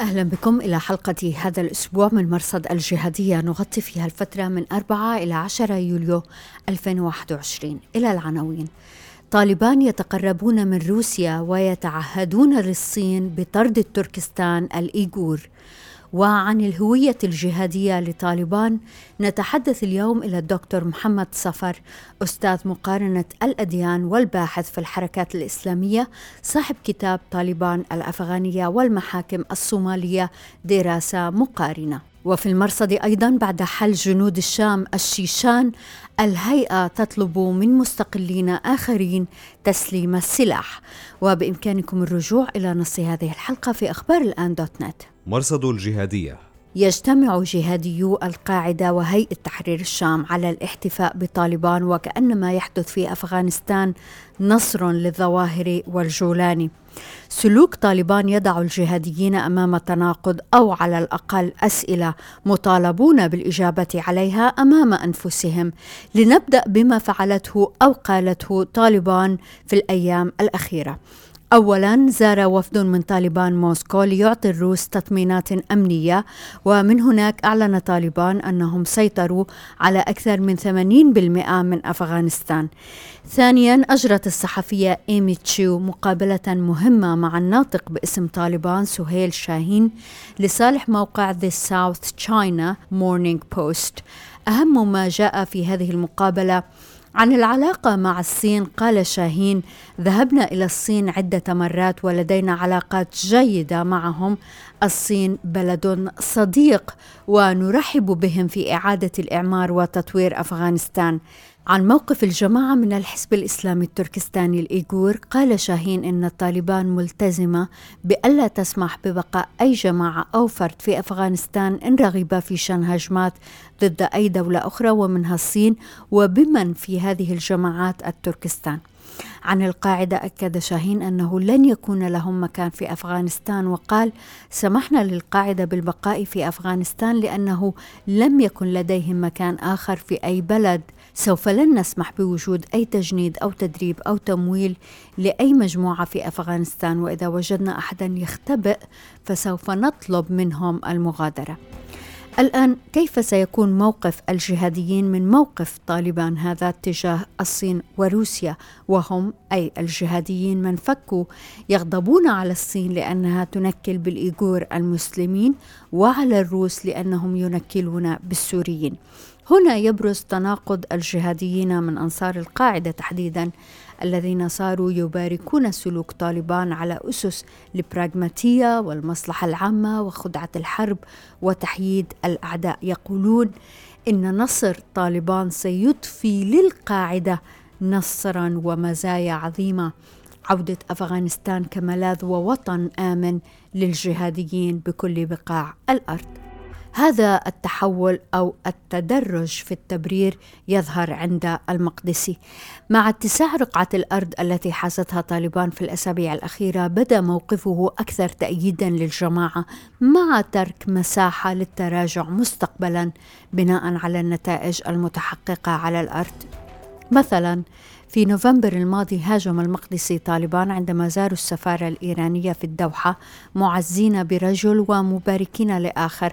أهلا بكم إلى حلقة هذا الأسبوع من مرصد الجهادية. نغطي فيها الفترة من 4 إلى 10 يوليو 2021 إلى العناوين. طالبان يتقربون من روسيا ويتعهدون للصين بطرد التركستان الإيغور. وعن الهوية الجهادية لطالبان نتحدث اليوم إلى الدكتور محمد صفر أستاذ مقارنة الأديان والباحث في الحركات الإسلامية صاحب كتاب طالبان الأفغانية والمحاكم الصومالية دراسة مقارنة. وفي المرصد أيضا بعد حل جنود الشام الشيشان الهيئة تطلب من مستقلين آخرين تسليم السلاح. وبإمكانكم الرجوع إلى نص هذه الحلقة في أخبار الآن دوت نت. مرصد الجهادية. يجتمع جهاديو القاعدة وهيئة تحرير الشام على الاحتفاء بطالبان وكأن ما يحدث في أفغانستان نصر للظواهر والجولاني سلوك طالبان يضع الجهاديين أمام تناقض أو على الأقل أسئلة مطالبون بالإجابة عليها أمام أنفسهم. لنبدأ بما فعلته أو قالته طالبان في الأيام الأخيرة. اولا زار وفد من طالبان موسكو ليعطي الروس تطمينات أمنية ومن هناك أعلن طالبان أنهم سيطروا على أكثر من 80% من أفغانستان. ثانيا أجرت الصحفية إيمي تشيو مقابلة مهمة مع الناطق باسم طالبان سهيل شاهين لصالح موقع The South China Morning Post. أهم ما جاء في هذه المقابلة عن العلاقة مع الصين قال شاهين ذهبنا إلى الصين عدة مرات ولدينا علاقات جيدة معهم. الصين بلد صديق ونرحب بهم في إعادة الإعمار وتطوير أفغانستان. عن موقف الجماعة من الحزب الإسلامي التركستاني الإيغور قال شاهين إن الطالبان ملتزمة بألا تسمح ببقاء أي جماعة أو فرد في أفغانستان إن رغب في شن هجمات ضد أي دولة أخرى ومنها الصين وبمن في هذه الجماعات التركستان. عن القاعدة أكد شاهين أنه لن يكون لهم مكان في أفغانستان وقال سمحنا للقاعدة بالبقاء في أفغانستان لأنه لم يكن لديهم مكان آخر في أي بلد سوف لن نسمح بوجود أي تجنيد أو تدريب أو تمويل لأي مجموعة في أفغانستان وإذا وجدنا أحدا يختبئ فسوف نطلب منهم المغادرة. الآن كيف سيكون موقف الجهاديين من موقف طالبان هذا تجاه الصين وروسيا؟ وهم أي الجهاديين من فكوا يغضبون على الصين لأنها تنكل بالإيغور المسلمين وعلى الروس لأنهم ينكلون بالسوريين. هنا يبرز تناقض الجهاديين من أنصار القاعدة تحديدا الذين صاروا يباركون سلوك طالبان على أسس البراغماتية والمصلحة العامة وخدعة الحرب وتحييد الأعداء. يقولون إن نصر طالبان سيضفي للقاعدة نصرا ومزايا عظيمة. عودة أفغانستان كملاذ ووطن آمن للجهاديين بكل بقاع الأرض. هذا التحول أو التدرج في التبرير يظهر عند المقدسي. مع اتساع رقعة الأرض التي حازتها طالبان في الأسابيع الأخيرة بدأ موقفه أكثر تاييدا للجماعة مع ترك مساحة للتراجع مستقبلا بناء على النتائج المتحققة على الأرض. مثلا في نوفمبر الماضي هاجم المقدسي طالبان عندما زاروا السفارة الإيرانية في الدوحة معزين برجل ومباركين لآخر.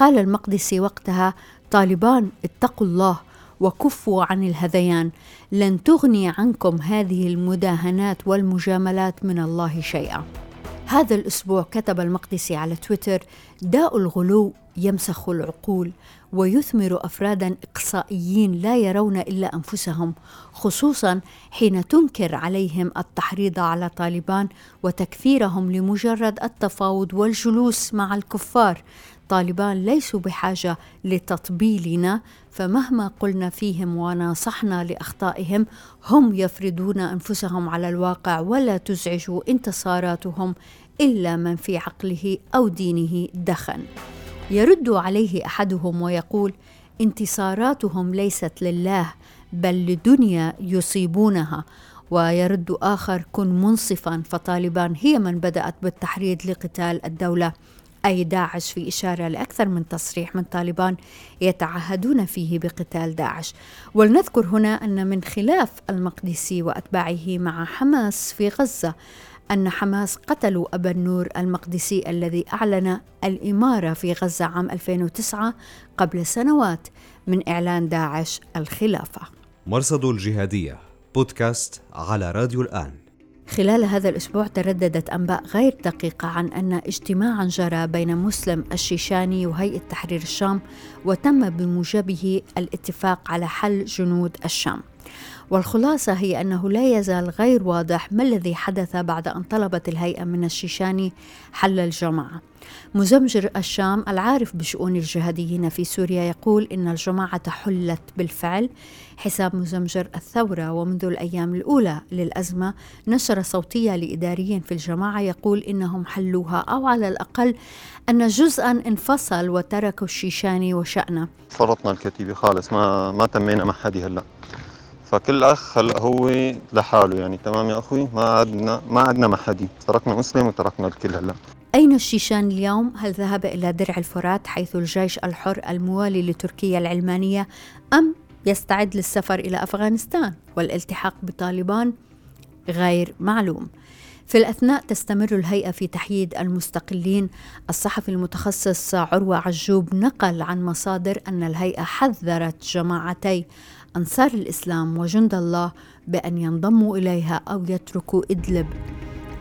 قال المقدسي وقتها طالبان اتقوا الله وكفوا عن الهذيان. لن تغني عنكم هذه المداهنات والمجاملات من الله شيئا. هذا الأسبوع كتب المقدسي على تويتر داء الغلو يمسخ العقول ويثمر أفرادا إقصائيين لا يرون إلا أنفسهم خصوصا حين تنكر عليهم التحريض على طالبان وتكفيرهم لمجرد التفاوض والجلوس مع الكفار. طالبان ليسوا بحاجة لتطبيلنا فمهما قلنا فيهم وناصحنا لأخطائهم هم يفرضون أنفسهم على الواقع ولا تزعج انتصاراتهم إلا من في عقله أو دينه دخن. يرد عليه أحدهم ويقول انتصاراتهم ليست لله بل لدنيا يصيبونها ويرد آخر كن منصفا فطالبان هي من بدأت بالتحريض لقتال الدولة. أي داعش في إشارة لأكثر من تصريح من طالبان يتعهدون فيه بقتال داعش. ولنذكر هنا أن من خلاف المقدسي وأتباعه مع حماس في غزة أن حماس قتلوا أبا النور المقدسي الذي أعلن الإمارة في غزة عام 2009 قبل سنوات من إعلان داعش الخلافة. مرصد الجهادية بودكاست على راديو الآن. خلال هذا الأسبوع ترددت أنباء غير دقيقة عن أن اجتماعا جرى بين مسلم الشيشاني وهيئة تحرير الشام وتم بموجبه الاتفاق على حل جنود الشام. والخلاصة هي أنه لا يزال غير واضح ما الذي حدث بعد أن طلبت الهيئة من الشيشاني حل الجماعة. مزمجر الشام العارف بشؤون الجهاديين في سوريا يقول إن الجماعة حلت بالفعل. حساب مزمجر الثورة ومنذ الأيام الأولى للأزمة نشر صوتية لإداري في الجماعة يقول إنهم حلوها أو على الأقل أن جزءا انفصل وتركوا الشيشاني وشأنه. فرطنا الكتيبة خالص ما ما تمينا مع هلأ. فكل أخ هلا هو لحاله يعني تمام يا أخوي ما عدنا ما عدنا مع حد تركنا مسلم وتركنا الكل هلا أين الشيشان اليوم؟ هل ذهب إلى درع الفرات حيث الجيش الحر الموالي لتركيا العلمانية أم يستعد للسفر إلى أفغانستان والالتحاق بطالبان؟ غير معلوم. في الأثناء تستمر الهيئة في تحييد المستقلين الصحفي المتخصص عروة عجوب نقل عن مصادر أن الهيئة حذرت جماعتي أنصار الإسلام وجند الله بأن ينضموا إليها أو يتركوا إدلب.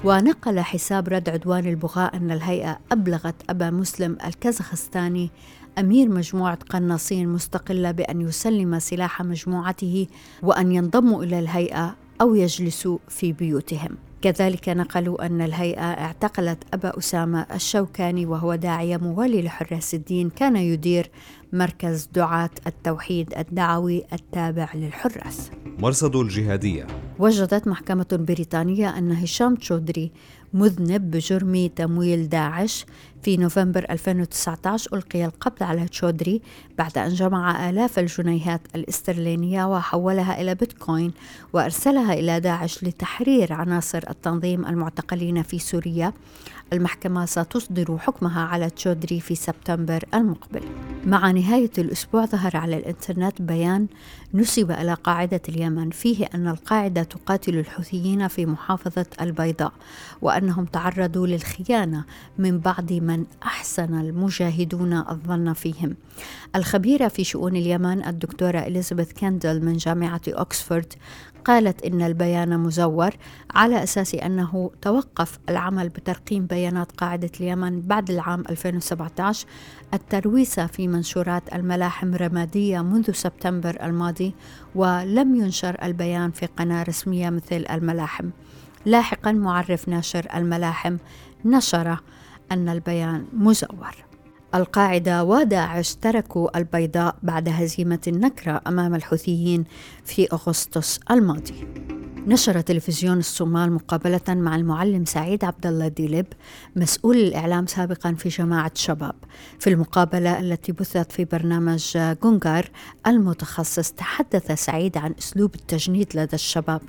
ونقل حساب رد عدوان البغاء أن الهيئة أبلغت أبا مسلم الكازاخستاني أمير مجموعة قناصين مستقلة بأن يسلم سلاح مجموعته وأن ينضموا إلى الهيئة أو يجلسوا في بيوتهم. كذلك نقلوا أن الهيئة اعتقلت أبا أسامة الشوكاني وهو داعية موالي لحراس الدين كان يدير مركز دعاة التوحيد الدعوي التابع للحراس. مرصد الجهادية. وجدت محكمة بريطانية أن هشام تشودري مذنب بجرم تمويل داعش في نوفمبر 2019 ألقي القبض على تشودري بعد أن جمع آلاف الجنيهات الاسترلينية وحولها إلى بيتكوين وأرسلها إلى داعش لتحرير عناصر التنظيم المعتقلين في سوريا. المحكمة ستصدر حكمها على تشودري في سبتمبر المقبل. مع نهاية الأسبوع ظهر على الإنترنت بيان نسب إلى قاعدة اليمن فيه أن القاعدة تقاتل الحوثيين في محافظة البيضاء وأنهم تعرضوا للخيانة من بعض من أحسن المجاهدون الظن فيهم. الخبيرة في شؤون اليمن الدكتورة إليزابيث كاندل من جامعة أكسفورد قالت إن البيان مزور على أساس أنه توقف العمل بترقيم بيانات قاعدة اليمن بعد العام 2017 الترويسة في منشورات الملاحم رمادية منذ سبتمبر الماضي ولم ينشر البيان في قناة رسمية مثل الملاحم. لاحقا معرف ناشر الملاحم نشر أن البيان مزور القاعدة وداعش تركوا البيضاء بعد هزيمة النكرة أمام الحوثيين في أغسطس الماضي. نشر تلفزيون الصومال مقابلة مع المعلم سعيد عبد الله ديلب مسؤول الإعلام سابقا في جماعة شباب. في المقابلة التي بثت في برنامج جونغار المتخصص تحدث سعيد عن أسلوب التجنيد لدى الشباب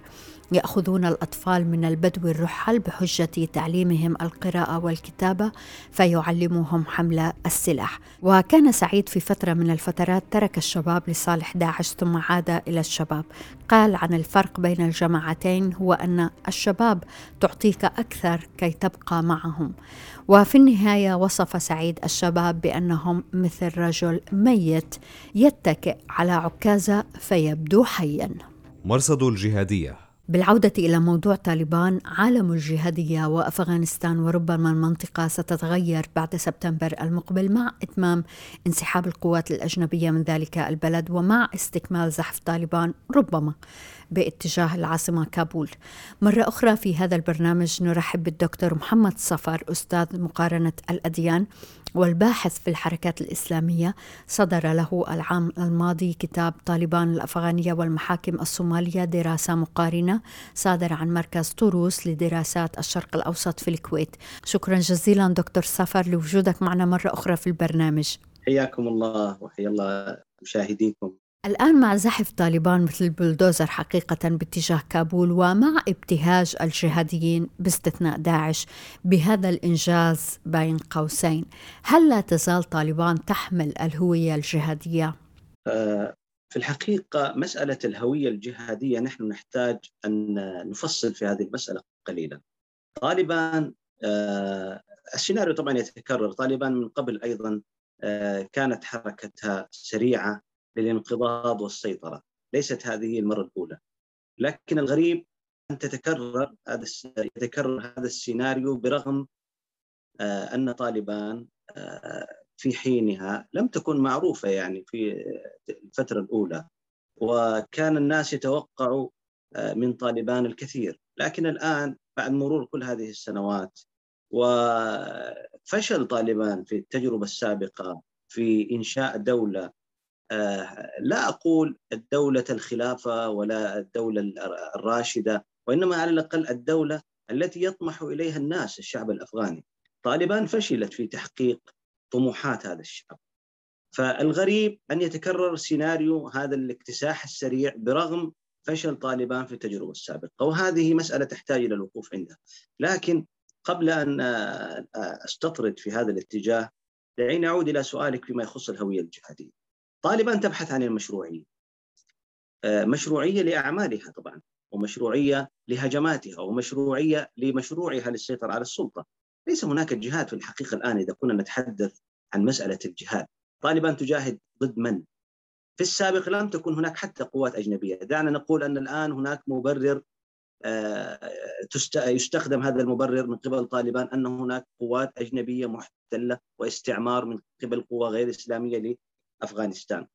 يأخذون الأطفال من البدو الرحل بحجة تعليمهم القراءة والكتابة فيعلموهم حمل السلاح. وكان سعيد في فترة من الفترات ترك الشباب لصالح داعش ثم عاد إلى الشباب. قال عن الفرق بين الجماعتين هو أن الشباب تعطيك أكثر كي تبقى معهم. وفي النهاية وصف سعيد الشباب بأنهم مثل رجل ميت يتكئ على عكازه فيبدو حيا. مرصد الجهادية. بالعودة إلى موضوع طالبان عالم الجهادية وأفغانستان وربما المنطقة ستتغير بعد سبتمبر المقبل مع إتمام انسحاب القوات الأجنبية من ذلك البلد ومع استكمال زحف طالبان ربما باتجاه العاصمة كابول. مرة أخرى في هذا البرنامج نرحب بالدكتور محمد صفر أستاذ مقارنة الأديان. والباحث في الحركات الإسلامية صدر له العام الماضي كتاب طالبان الأفغانية والمحاكم الصومالية دراسة مقارنة صادر عن مركز طروس لدراسات الشرق الأوسط في الكويت. شكرا جزيلا دكتور صفر لوجودك معنا مرة أخرى في البرنامج. حياكم الله وحيا الله مشاهديكم الآن مع زحف طالبان مثل البلدوزر حقيقة باتجاه كابول ومع ابتهاج الجهاديين باستثناء داعش بهذا الإنجاز بين قوسين. هل لا تزال طالبان تحمل الهوية الجهادية؟ آه، في الحقيقة مسألة الهوية الجهادية نحن نحتاج أن نفصل في هذه المسألة قليلا. طالبان آه، السيناريو طبعا يتكرر. طالبان من قبل أيضا آه، كانت حركتها سريعة للانقضاض والسيطرة. ليست هذه المرة الأولى. لكن الغريب أن تتكرر هذا يتكرر هذا السيناريو برغم آه، أن طالبان في حينها لم تكن معروفة يعني في الفترة الأولى. وكان الناس يتوقعوا من طالبان الكثير. لكن الآن بعد مرور كل هذه السنوات وفشل طالبان في التجربة السابقة في إنشاء دولة آه، لا أقول الدولة الخلافة ولا الدولة الراشدة وإنما على الأقل الدولة التي يطمح إليها الناس الشعب الأفغاني. طالبان فشلت في تحقيق طموحات هذا الشعب. فالغريب أن يتكرر سيناريو هذا الاكتساح السريع برغم فشل طالبان في التجربة السابقة. وهذه مسألة تحتاج إلى الوقوف عندها. لكن قبل أن أستطرد في هذا الاتجاه دعيني أعود إلى سؤالك فيما يخص الهوية الجهادية. طالبان تبحث عن المشروعية. مشروعية لأعمالها طبعا ومشروعية لهجماتها ومشروعية لمشروعها للسيطرة على السلطة. ليس هناك جهاد في الحقيقة الآن إذا كنا نتحدث عن مسألة الجهاد. طالبان تجاهد ضد من؟ في السابق لم تكن هناك حتى قوات أجنبية. دعنا نقول أن الآن هناك مبرر آه، يستخدم هذا المبرر من قبل طالبان أن هناك قوات أجنبية محتلة واستعمار من قبل قوى غير إسلامية لأفغانستان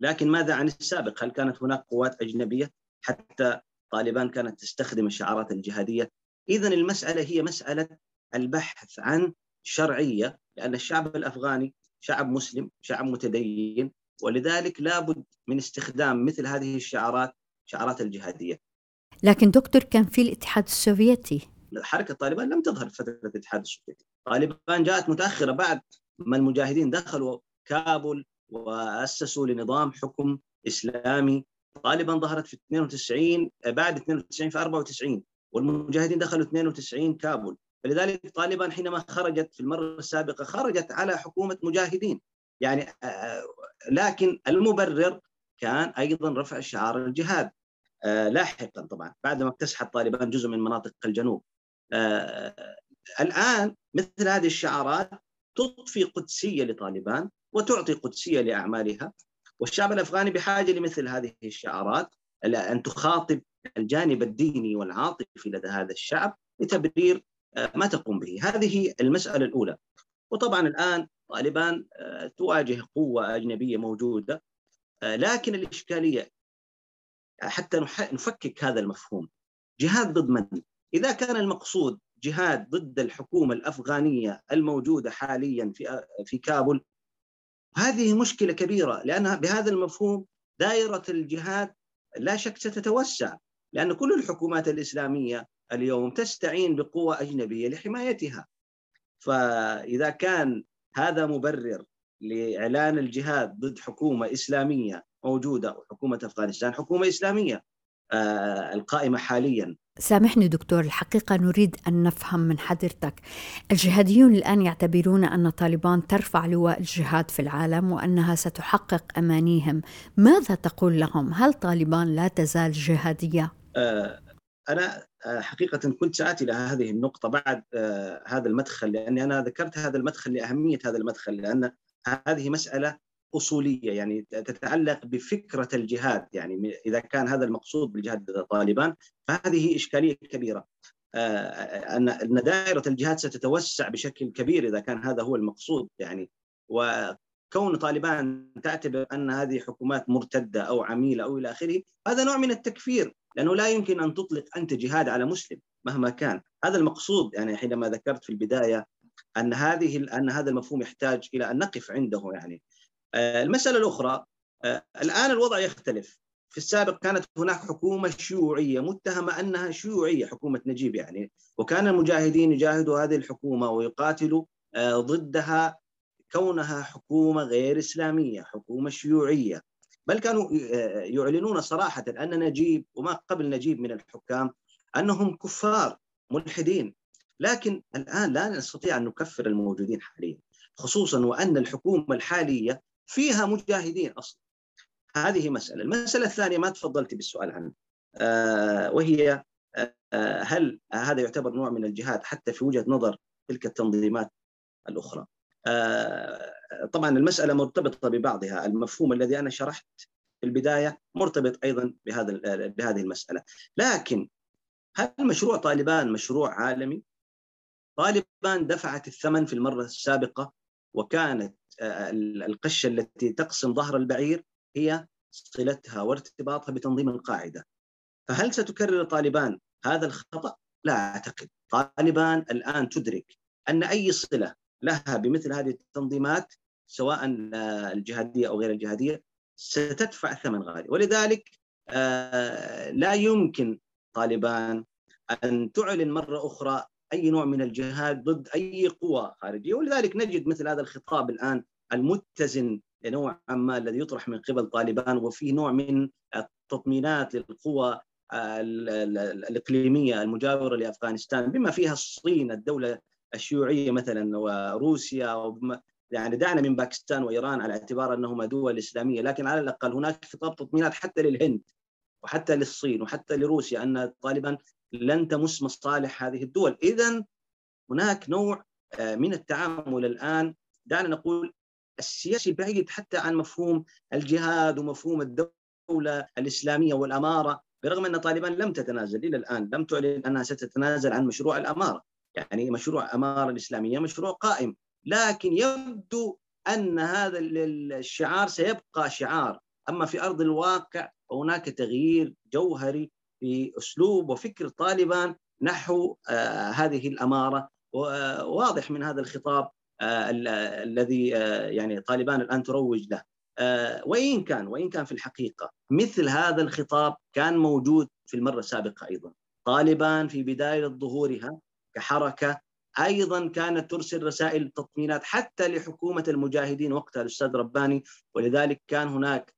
لكن ماذا عن السابق؟ هل كانت هناك قوات أجنبية حتى طالبان كانت تستخدم الشعارات الجهادية؟ إذا المسألة هي مسألة البحث عن شرعية لأن الشعب الأفغاني شعب مسلم شعب متدين ولذلك لابد من استخدام مثل هذه الشعارات شعارات الجهادية. لكن دكتور كان في الاتحاد السوفيتي. حركة طالبان لم تظهر في فترة الاتحاد السوفيتي. طالبان جاءت متأخرة بعد ما المجاهدين دخلوا كابول وأسسوا لنظام حكم إسلامي طالبان ظهرت في 92 بعد 92 في 94 والمجاهدين دخلوا 92 كابول. فلذلك طالبان حينما خرجت في المرة السابقة خرجت على حكومة مجاهدين. يعني آه، آه، لكن المبرر كان أيضا رفع شعار الجهاد آه، لاحقا طبعا بعدما اكتسحت طالبان جزء من مناطق الجنوب. الآن مثل هذه الشعارات تضفي قدسية لطالبان وتعطي قدسية لأعمالها. والشعب الأفغاني بحاجة لمثل هذه الشعارات أن تخاطب الجانب الديني والعاطفي لدى هذا الشعب لتبرير آه، ما تقوم به. هذه المسألة الأولى. وطبعا الآن طالبان آه، تواجه قوة أجنبية موجودة آه، لكن الإشكالية حتى نفكك هذا المفهوم. جهاد ضد من؟ إذا كان المقصود جهاد ضد الحكومة الأفغانية الموجودة حاليا في في كابول هذه مشكلة كبيرة لأنها بهذا المفهوم دائرة الجهاد لا شك ستتوسع لأن كل الحكومات الإسلامية اليوم تستعين بقوى أجنبية لحمايتها. فإذا كان هذا مبرر لإعلان الجهاد ضد حكومة إسلامية موجودة وحكومة أفغانستان حكومة إسلامية القائمة حاليا سامحني دكتور الحقيقة نريد أن نفهم من حضرتك الجهاديون الآن يعتبرون أن طالبان ترفع لواء الجهاد في العالم وأنها ستحقق أمانيهم ماذا تقول لهم؟ هل طالبان لا تزال جهادية؟ آه، أنا آه، حقيقة كنت سآتي إلى هذه النقطة بعد آه، هذا المدخل لأني أنا ذكرت هذا المدخل لأهمية هذا المدخل لأن هذه مسألة أصولية يعني تتعلق بفكرة الجهاد يعني إذا كان هذا المقصود بالجهاد طالبان فهذه إشكالية كبيرة. أن أن دائرة الجهاد ستتوسع بشكل كبير إذا كان هذا هو المقصود يعني. وكون طالبان تعتبر أن هذه حكومات مرتدة أو عميلة أو إلى آخره هذا نوع من التكفير لأنه لا يمكن أن تطلق أنت جهاد على مسلم مهما كان. هذا المقصود يعني حينما ذكرت في البداية أن هذه أن هذا المفهوم يحتاج إلى أن نقف عنده يعني. آه، المسألة الأخرى آه، الآن الوضع يختلف. في السابق كانت هناك حكومة شيوعية متهمة أنها شيوعية حكومة نجيب يعني. وكان المجاهدين يجاهدوا هذه الحكومة ويقاتلوا آه، ضدها كونها حكومة غير إسلامية، حكومة شيوعية، بل كانوا يعلنون صراحة أن نجيب وما قبل نجيب من الحكام أنهم كفار ملحدين، لكن الآن لا نستطيع أن نكفر الموجودين حاليا، خصوصا وأن الحكومة الحالية فيها مجاهدين أصلا. هذه مسألة، المسألة الثانية ما تفضلت بالسؤال عنها آه وهي آه هل هذا يعتبر نوع من الجهاد حتى في وجهة نظر تلك التنظيمات الأخرى؟ آه طبعا المسألة مرتبطة ببعضها، المفهوم الذي أنا شرحت في البداية مرتبط أيضا بهذا بهذه المسألة، لكن هل مشروع طالبان مشروع عالمي؟ طالبان دفعت الثمن في المرة السابقة وكانت القشة التي تقسم ظهر البعير هي صلتها وارتباطها بتنظيم القاعدة. فهل ستكرر طالبان هذا الخطأ؟ لا أعتقد. طالبان الآن تدرك أن أي صلة لها بمثل هذه التنظيمات سواء الجهادية أو غير الجهادية ستدفع ثمن غالي، ولذلك لا يمكن طالبان أن تعلن مرة أخرى أي نوع من الجهاد ضد أي قوى خارجية، ولذلك نجد مثل هذا الخطاب الآن المتزن نوعا ما الذي يطرح من قبل طالبان وفيه نوع من التطمينات للقوى الإقليمية المجاورة لأفغانستان بما فيها الصين الدولة الشيوعية مثلا وروسيا يعني دعنا من باكستان وإيران على اعتبار أنهما دول إسلامية. لكن على الأقل هناك خطاب تطمينات حتى للهند. وحتى للصين وحتى لروسيا أن طالبان لن تمس مصالح هذه الدول. اذا هناك نوع من التعامل الآن. دعنا نقول السياسي بعيد حتى عن مفهوم الجهاد ومفهوم الدولة الإسلامية والأمارة برغم أن طالبان لم تتنازل إلى الآن لم تعلن أنها ستتنازل عن مشروع الأمارة. يعني مشروع أمارة الإسلامية مشروع قائم. لكن يبدو أن هذا الشعار سيبقى شعار. أما في أرض الواقع هناك تغيير جوهري في أسلوب وفكر طالبان نحو آه هذه الأمارة. واضح من هذا الخطاب آه الذي آه يعني طالبان الآن تروج له. آه وإن كان وإن كان في الحقيقة مثل هذا الخطاب كان موجود في المرة السابقة أيضا. طالبان في بداية ظهورها كحركة أيضا كانت ترسل رسائل تطمينات حتى لحكومة المجاهدين وقتها الأستاذ رباني. ولذلك كان هناك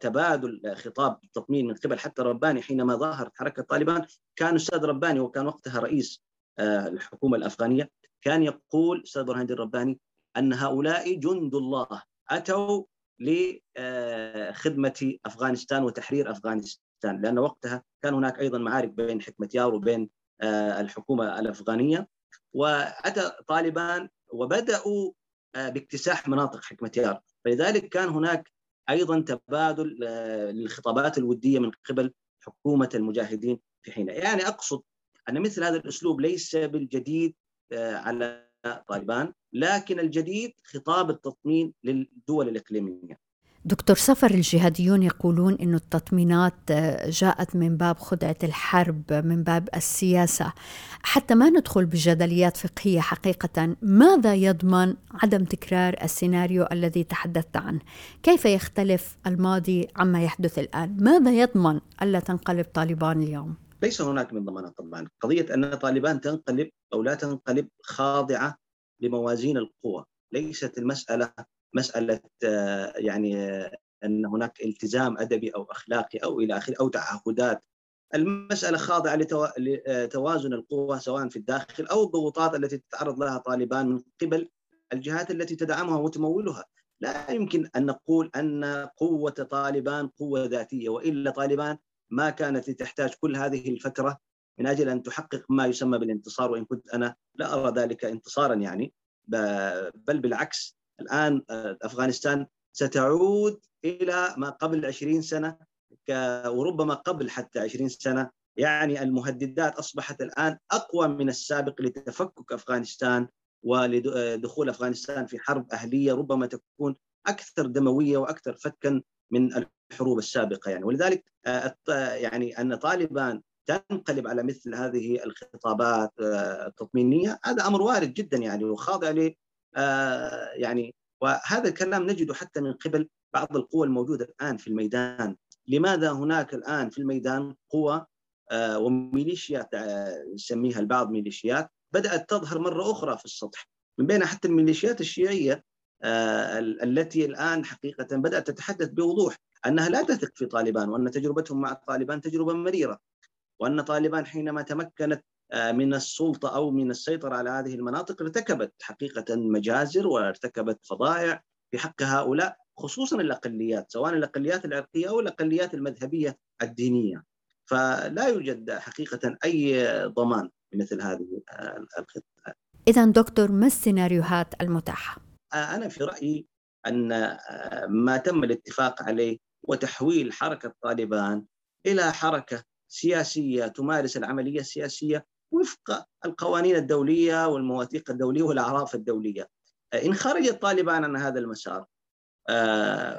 تبادل خطاب التطمين من قبل حتى رباني حينما ظهرت حركة طالبان. كان الاستاذ رباني وكان وقتها رئيس الحكومة الأفغانية كان يقول أستاذ برهان الدين الرباني أن هؤلاء جند الله أتوا لخدمه أفغانستان وتحرير أفغانستان لأن وقتها كان هناك أيضا معارك بين حكمة يار وبين الحكومة الأفغانية. وأتى طالبان وبدأوا باكتساح مناطق حكمة يار فلذلك كان هناك أيضا تبادل للخطابات الودية من قبل حكومة المجاهدين في حينها. يعني أقصد أن مثل هذا الأسلوب ليس بالجديد على طالبان لكن الجديد خطاب التطمين للدول الإقليمية. دكتور سفر الجهاديون يقولون أن التطمينات جاءت من باب خدعة الحرب من باب السياسة. حتى ما ندخل بجدليات فقهية حقيقة ماذا يضمن عدم تكرار السيناريو الذي تحدثت عنه؟ كيف يختلف الماضي عما يحدث الآن؟ ماذا يضمن ألا تنقلب طالبان اليوم؟ ليس هناك من ضمانات طبعا قضية أن طالبان تنقلب أو لا تنقلب خاضعة لموازين القوى ليست المسألة مسألة يعني أن هناك التزام أدبي أو أخلاقي أو إلى آخره أو تعهدات. المسألة خاضعة لتوازن القوى سواء في الداخل أو الضغوطات التي تتعرض لها طالبان من قبل الجهات التي تدعمها وتمولها. لا يمكن أن نقول أن قوة طالبان قوة ذاتية وإلا طالبان ما كانت تحتاج كل هذه الفترة من أجل أن تحقق ما يسمى بالانتصار. وإن كنت أنا لا أرى ذلك انتصارا يعني بل بالعكس الآن أفغانستان ستعود إلى ما قبل 20 سنة وربما قبل حتى 20 سنة. يعني المهددات أصبحت الآن أقوى من السابق لتفكك أفغانستان ولدخول أفغانستان في حرب أهلية ربما تكون أكثر دموية وأكثر فكا من الحروب السابقة يعني. ولذلك يعني أن طالبان تنقلب على مثل هذه الخطابات التطمينية هذا أمر وارد جدا يعني وخاضع يعني وهذا الكلام نجده حتى من قبل بعض القوى الموجودة الآن في الميدان. لماذا هناك الآن في الميدان قوى وميليشيات يسميها البعض ميليشيات بدأت تظهر مرة أخرى في السطح. من بينها حتى الميليشيات الشيعية التي الآن حقيقة بدأت تتحدث بوضوح أنها لا تثق في طالبان وأن تجربتهم مع طالبان تجربة مريرة وأن طالبان حينما تمكنت من السلطة أو من السيطرة على هذه المناطق ارتكبت حقيقة مجازر وارتكبت فظائع في حق هؤلاء خصوصا الأقليات سواء الأقليات العرقية أو الأقليات المذهبية الدينية. فلا يوجد حقيقة أي ضمان لمثل هذه الخطة. اذا دكتور ما السيناريوهات المتاحة؟ أنا في رأيي أن ما تم الاتفاق عليه وتحويل حركة طالبان إلى حركة سياسية تمارس العملية السياسية وفق القوانين الدولية والمواثيق الدولية والأعراف الدولية. إن خرجت طالبان عن هذا المسار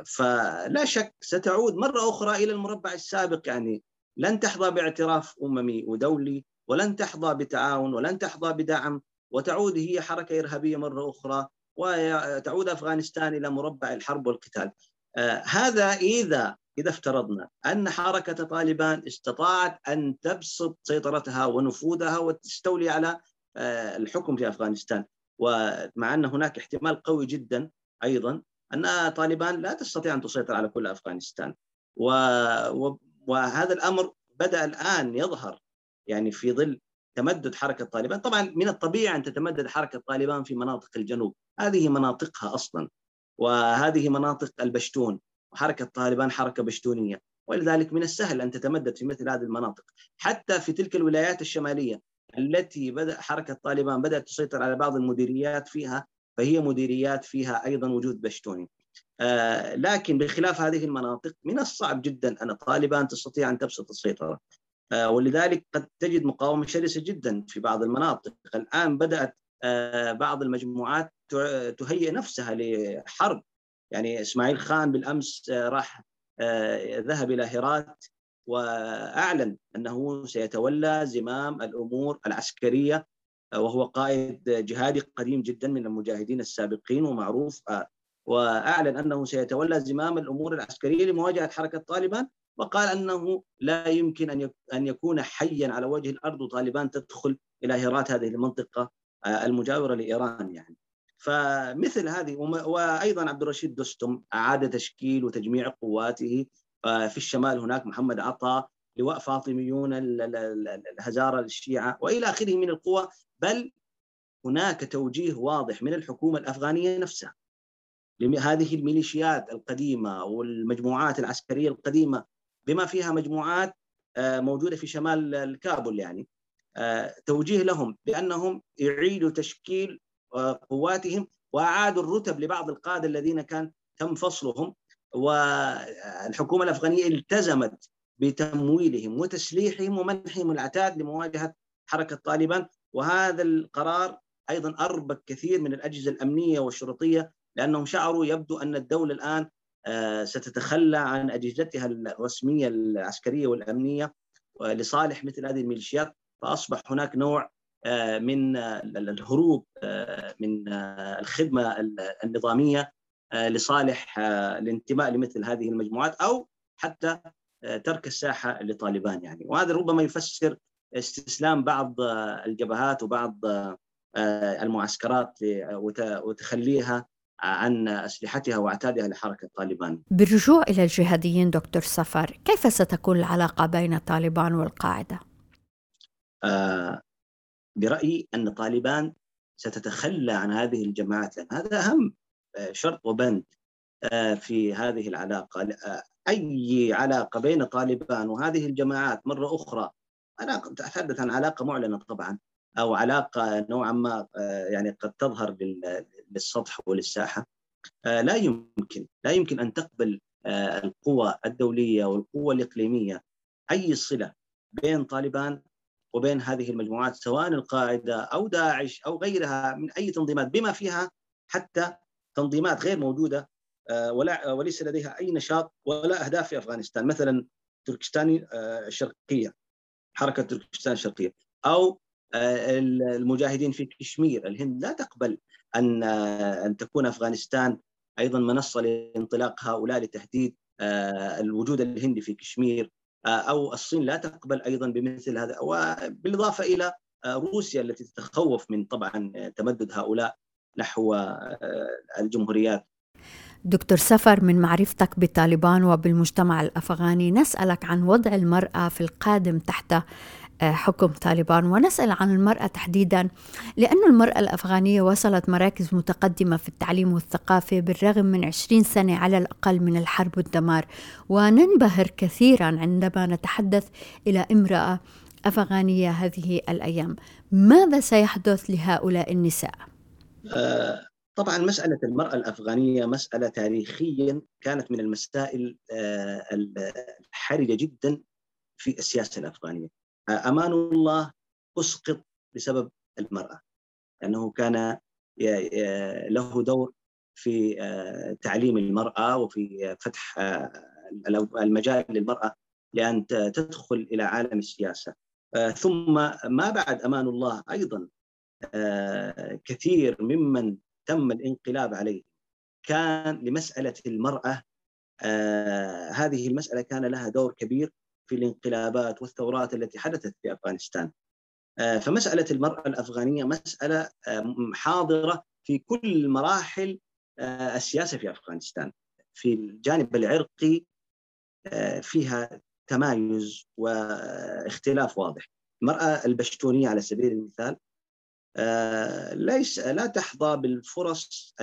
فلا شك ستعود مرة أخرى إلى المربع السابق يعني لن تحظى باعتراف أممي ودولي ولن تحظى بتعاون ولن تحظى بدعم وتعود هي حركة إرهابية مرة أخرى وتعود أفغانستان إلى مربع الحرب والقتال. هذا إذا إذا افترضنا أن حركة طالبان استطاعت أن تبسط سيطرتها ونفوذها وتستولي على الحكم في أفغانستان. ومع أن هناك احتمال قوي جدا أيضا أن طالبان لا تستطيع أن تسيطر على كل أفغانستان. و... و... وهذا الأمر بدأ الآن يظهر يعني في ظل تمدد حركة طالبان. طبعا من الطبيعي أن تتمدد حركة طالبان في مناطق الجنوب. هذه مناطقها أصلا. وهذه مناطق البشتون وحركه طالبان حركة بشتونية ولذلك من السهل أن تتمدد في مثل هذه المناطق. حتى في تلك الولايات الشمالية التي بدأ حركة طالبان بدأت تسيطر على بعض المديريات فيها فهي مديريات فيها أيضا وجود بشتوني. آه لكن بخلاف هذه المناطق من الصعب جدا أن طالبان تستطيع أن تبسط السيطرة. آه ولذلك قد تجد مقاومة شرسة جدا في بعض المناطق. الآن بدأت آه بعض المجموعات تهيئ نفسها لحرب. يعني إسماعيل خان بالأمس راح ذهب إلى هرات وأعلن أنه سيتولى زمام الأمور العسكرية وهو قائد جهادي قديم جدا من المجاهدين السابقين ومعروف وأعلن أنه سيتولى زمام الأمور العسكرية لمواجهة حركة طالبان وقال أنه لا يمكن أن أن يكون حيا على وجه الأرض وطالبان تدخل إلى هرات هذه المنطقة المجاورة لإيران يعني. فمثل هذه وأيضا عبد الرشيد دستم أعاد تشكيل وتجميع قواته في الشمال هناك محمد عطا لواء فاطميون الهزارة الشيعه وإلى آخره من القوى بل هناك توجيه واضح من الحكومة الأفغانية نفسها هذه الميليشيات القديمة والمجموعات العسكرية القديمة بما فيها مجموعات موجودة في شمال الكابل يعني. توجيه لهم بأنهم يعيدوا تشكيل قواتهم وأعادوا الرتب لبعض القادة الذين كان تم فصلهم. والحكومة الأفغانية التزمت بتمويلهم وتسليحهم ومنحهم العتاد لمواجهة حركة طالبان. وهذا القرار أيضا أربك كثير من الأجهزة الأمنية والشرطية لأنهم شعروا يبدو أن الدولة الآن ستتخلى عن أجهزتها الرسمية العسكرية والأمنية لصالح مثل هذه الميليشيات. فأصبح هناك نوع من الهروب من الخدمة النظامية لصالح الانتماء لمثل هذه المجموعات أو حتى ترك الساحة لطالبان يعني وهذا ربما يفسر استسلام بعض الجبهات وبعض المعسكرات وتخليها عن أسلحتها وعتادها لحركة طالبان. بالرجوع إلى الجهاديين دكتور سفر، كيف ستكون العلاقة بين طالبان والقاعدة؟ آه برأيي أن طالبان ستتخلى عن هذه الجماعات لأن هذا أهم شرط وبند في هذه العلاقة. أي علاقة بين طالبان وهذه الجماعات مرة أخرى أنا أتحدث عن علاقة معلنة طبعا أو علاقة نوعا ما يعني قد تظهر للسطح وللساحة. لا يمكن لا يمكن أن تقبل القوى الدولية والقوى الإقليمية أي صلة بين طالبان وبين هذه المجموعات سواء القاعدة أو داعش أو غيرها من أي تنظيمات بما فيها حتى تنظيمات غير موجودة ولا وليس لديها أي نشاط ولا أهداف في أفغانستان مثلا تركستان الشرقية حركة تركستان الشرقية أو المجاهدين في كشمير الهند. لا تقبل أن أن تكون أفغانستان أيضا منصة لانطلاق هؤلاء لتهديد الوجود الهندي في كشمير. أو الصين لا تقبل أيضا بمثل هذا. وبالإضافة إلى روسيا التي تتخوف من طبعا تمدد هؤلاء نحو الجمهوريات. دكتور سفر من معرفتك بطالبان وبالمجتمع الأفغاني نسألك عن وضع المرأة في القادم تحت آه، حكم طالبان. ونسأل عن المرأة تحديدا لأن المرأة الأفغانية وصلت مراكز متقدمة في التعليم والثقافة بالرغم من عشرين سنة على الأقل من الحرب والدمار. وننبهر كثيرا عندما نتحدث إلى امرأة أفغانية هذه الأيام. ماذا سيحدث لهؤلاء النساء؟ آه، طبعا مسألة المرأة الأفغانية مسألة تاريخيا كانت من المسائل آه، الحرجة جدا في السياسة الأفغانية. أمان الله أسقط بسبب المرأة. لأنه كان له دور في آه، تعليم المرأة وفي فتح آه، المجال للمرأة لأن تدخل إلى عالم السياسة. آه، ثم ما بعد أمان الله أيضا كثير ممن تم الانقلاب عليه. كان لمسألة المرأة هذه المسألة كان لها دور كبير في الانقلابات والثورات التي حدثت في أفغانستان. آه، فمسألة المرأة الأفغانية مسألة آه، حاضرة في كل مراحل آه، السياسة في أفغانستان. في الجانب العرقي فيها تمايز واختلاف واضح. المرأة البشتونية على سبيل المثال ليس لا تحظى بالفرص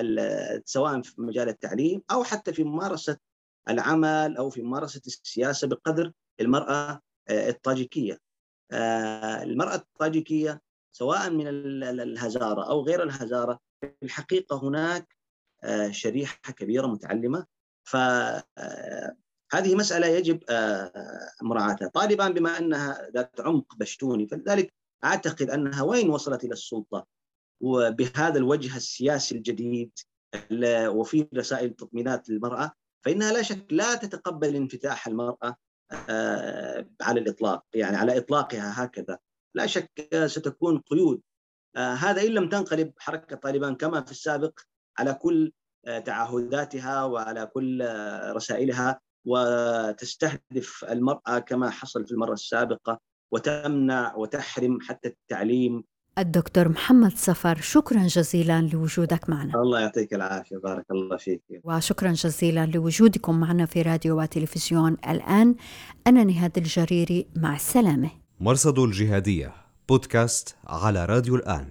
سواء في مجال التعليم أو حتى في ممارسة العمل أو في ممارسة السياسة بقدر المرأة آه، الطاجيكية آه، المرأة الطاجيكية سواء من الهزارة أو غير الهزارة في الحقيقة هناك آه، شريحة كبيرة متعلمة. فهذه مسألة يجب مراعاتها. طالبان بما أنها ذات عمق بشتوني فلذلك أعتقد أنها وين وصلت إلى السلطة؟ وبهذا الوجه السياسي الجديد وفي رسائل تطمينات للمرأة فإنها لا شك لا تتقبل انفتاح المرأة على الإطلاق يعني على إطلاقها هكذا. لا شك ستكون قيود. آه، هذا إن لم تنقلب حركة طالبان كما في السابق على كل آه، تعهداتها وعلى كل رسائلها وتستهدف المرأة كما حصل في المرة السابقة وتمنع وتحرم حتى التعليم الدكتور محمد سفر شكرا جزيلا لوجودك معنا. الله يعطيك العافية بارك الله فيك. وشكرا جزيلا لوجودكم معنا في راديو وتلفزيون الآن. أنا نهاد الجريري مع السلامة. مرصد الجهادية بودكاست على راديو الآن.